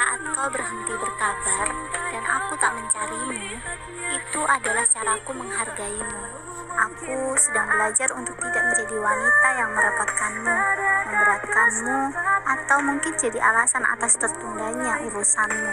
Saat kau berhenti berkabar dan aku tak mencarimu, itu adalah caraku menghargaimu. Aku sedang belajar untuk tidak menjadi wanita yang merepotkanmu, memberatkanmu, atau mungkin jadi alasan atas tertundanya urusanmu.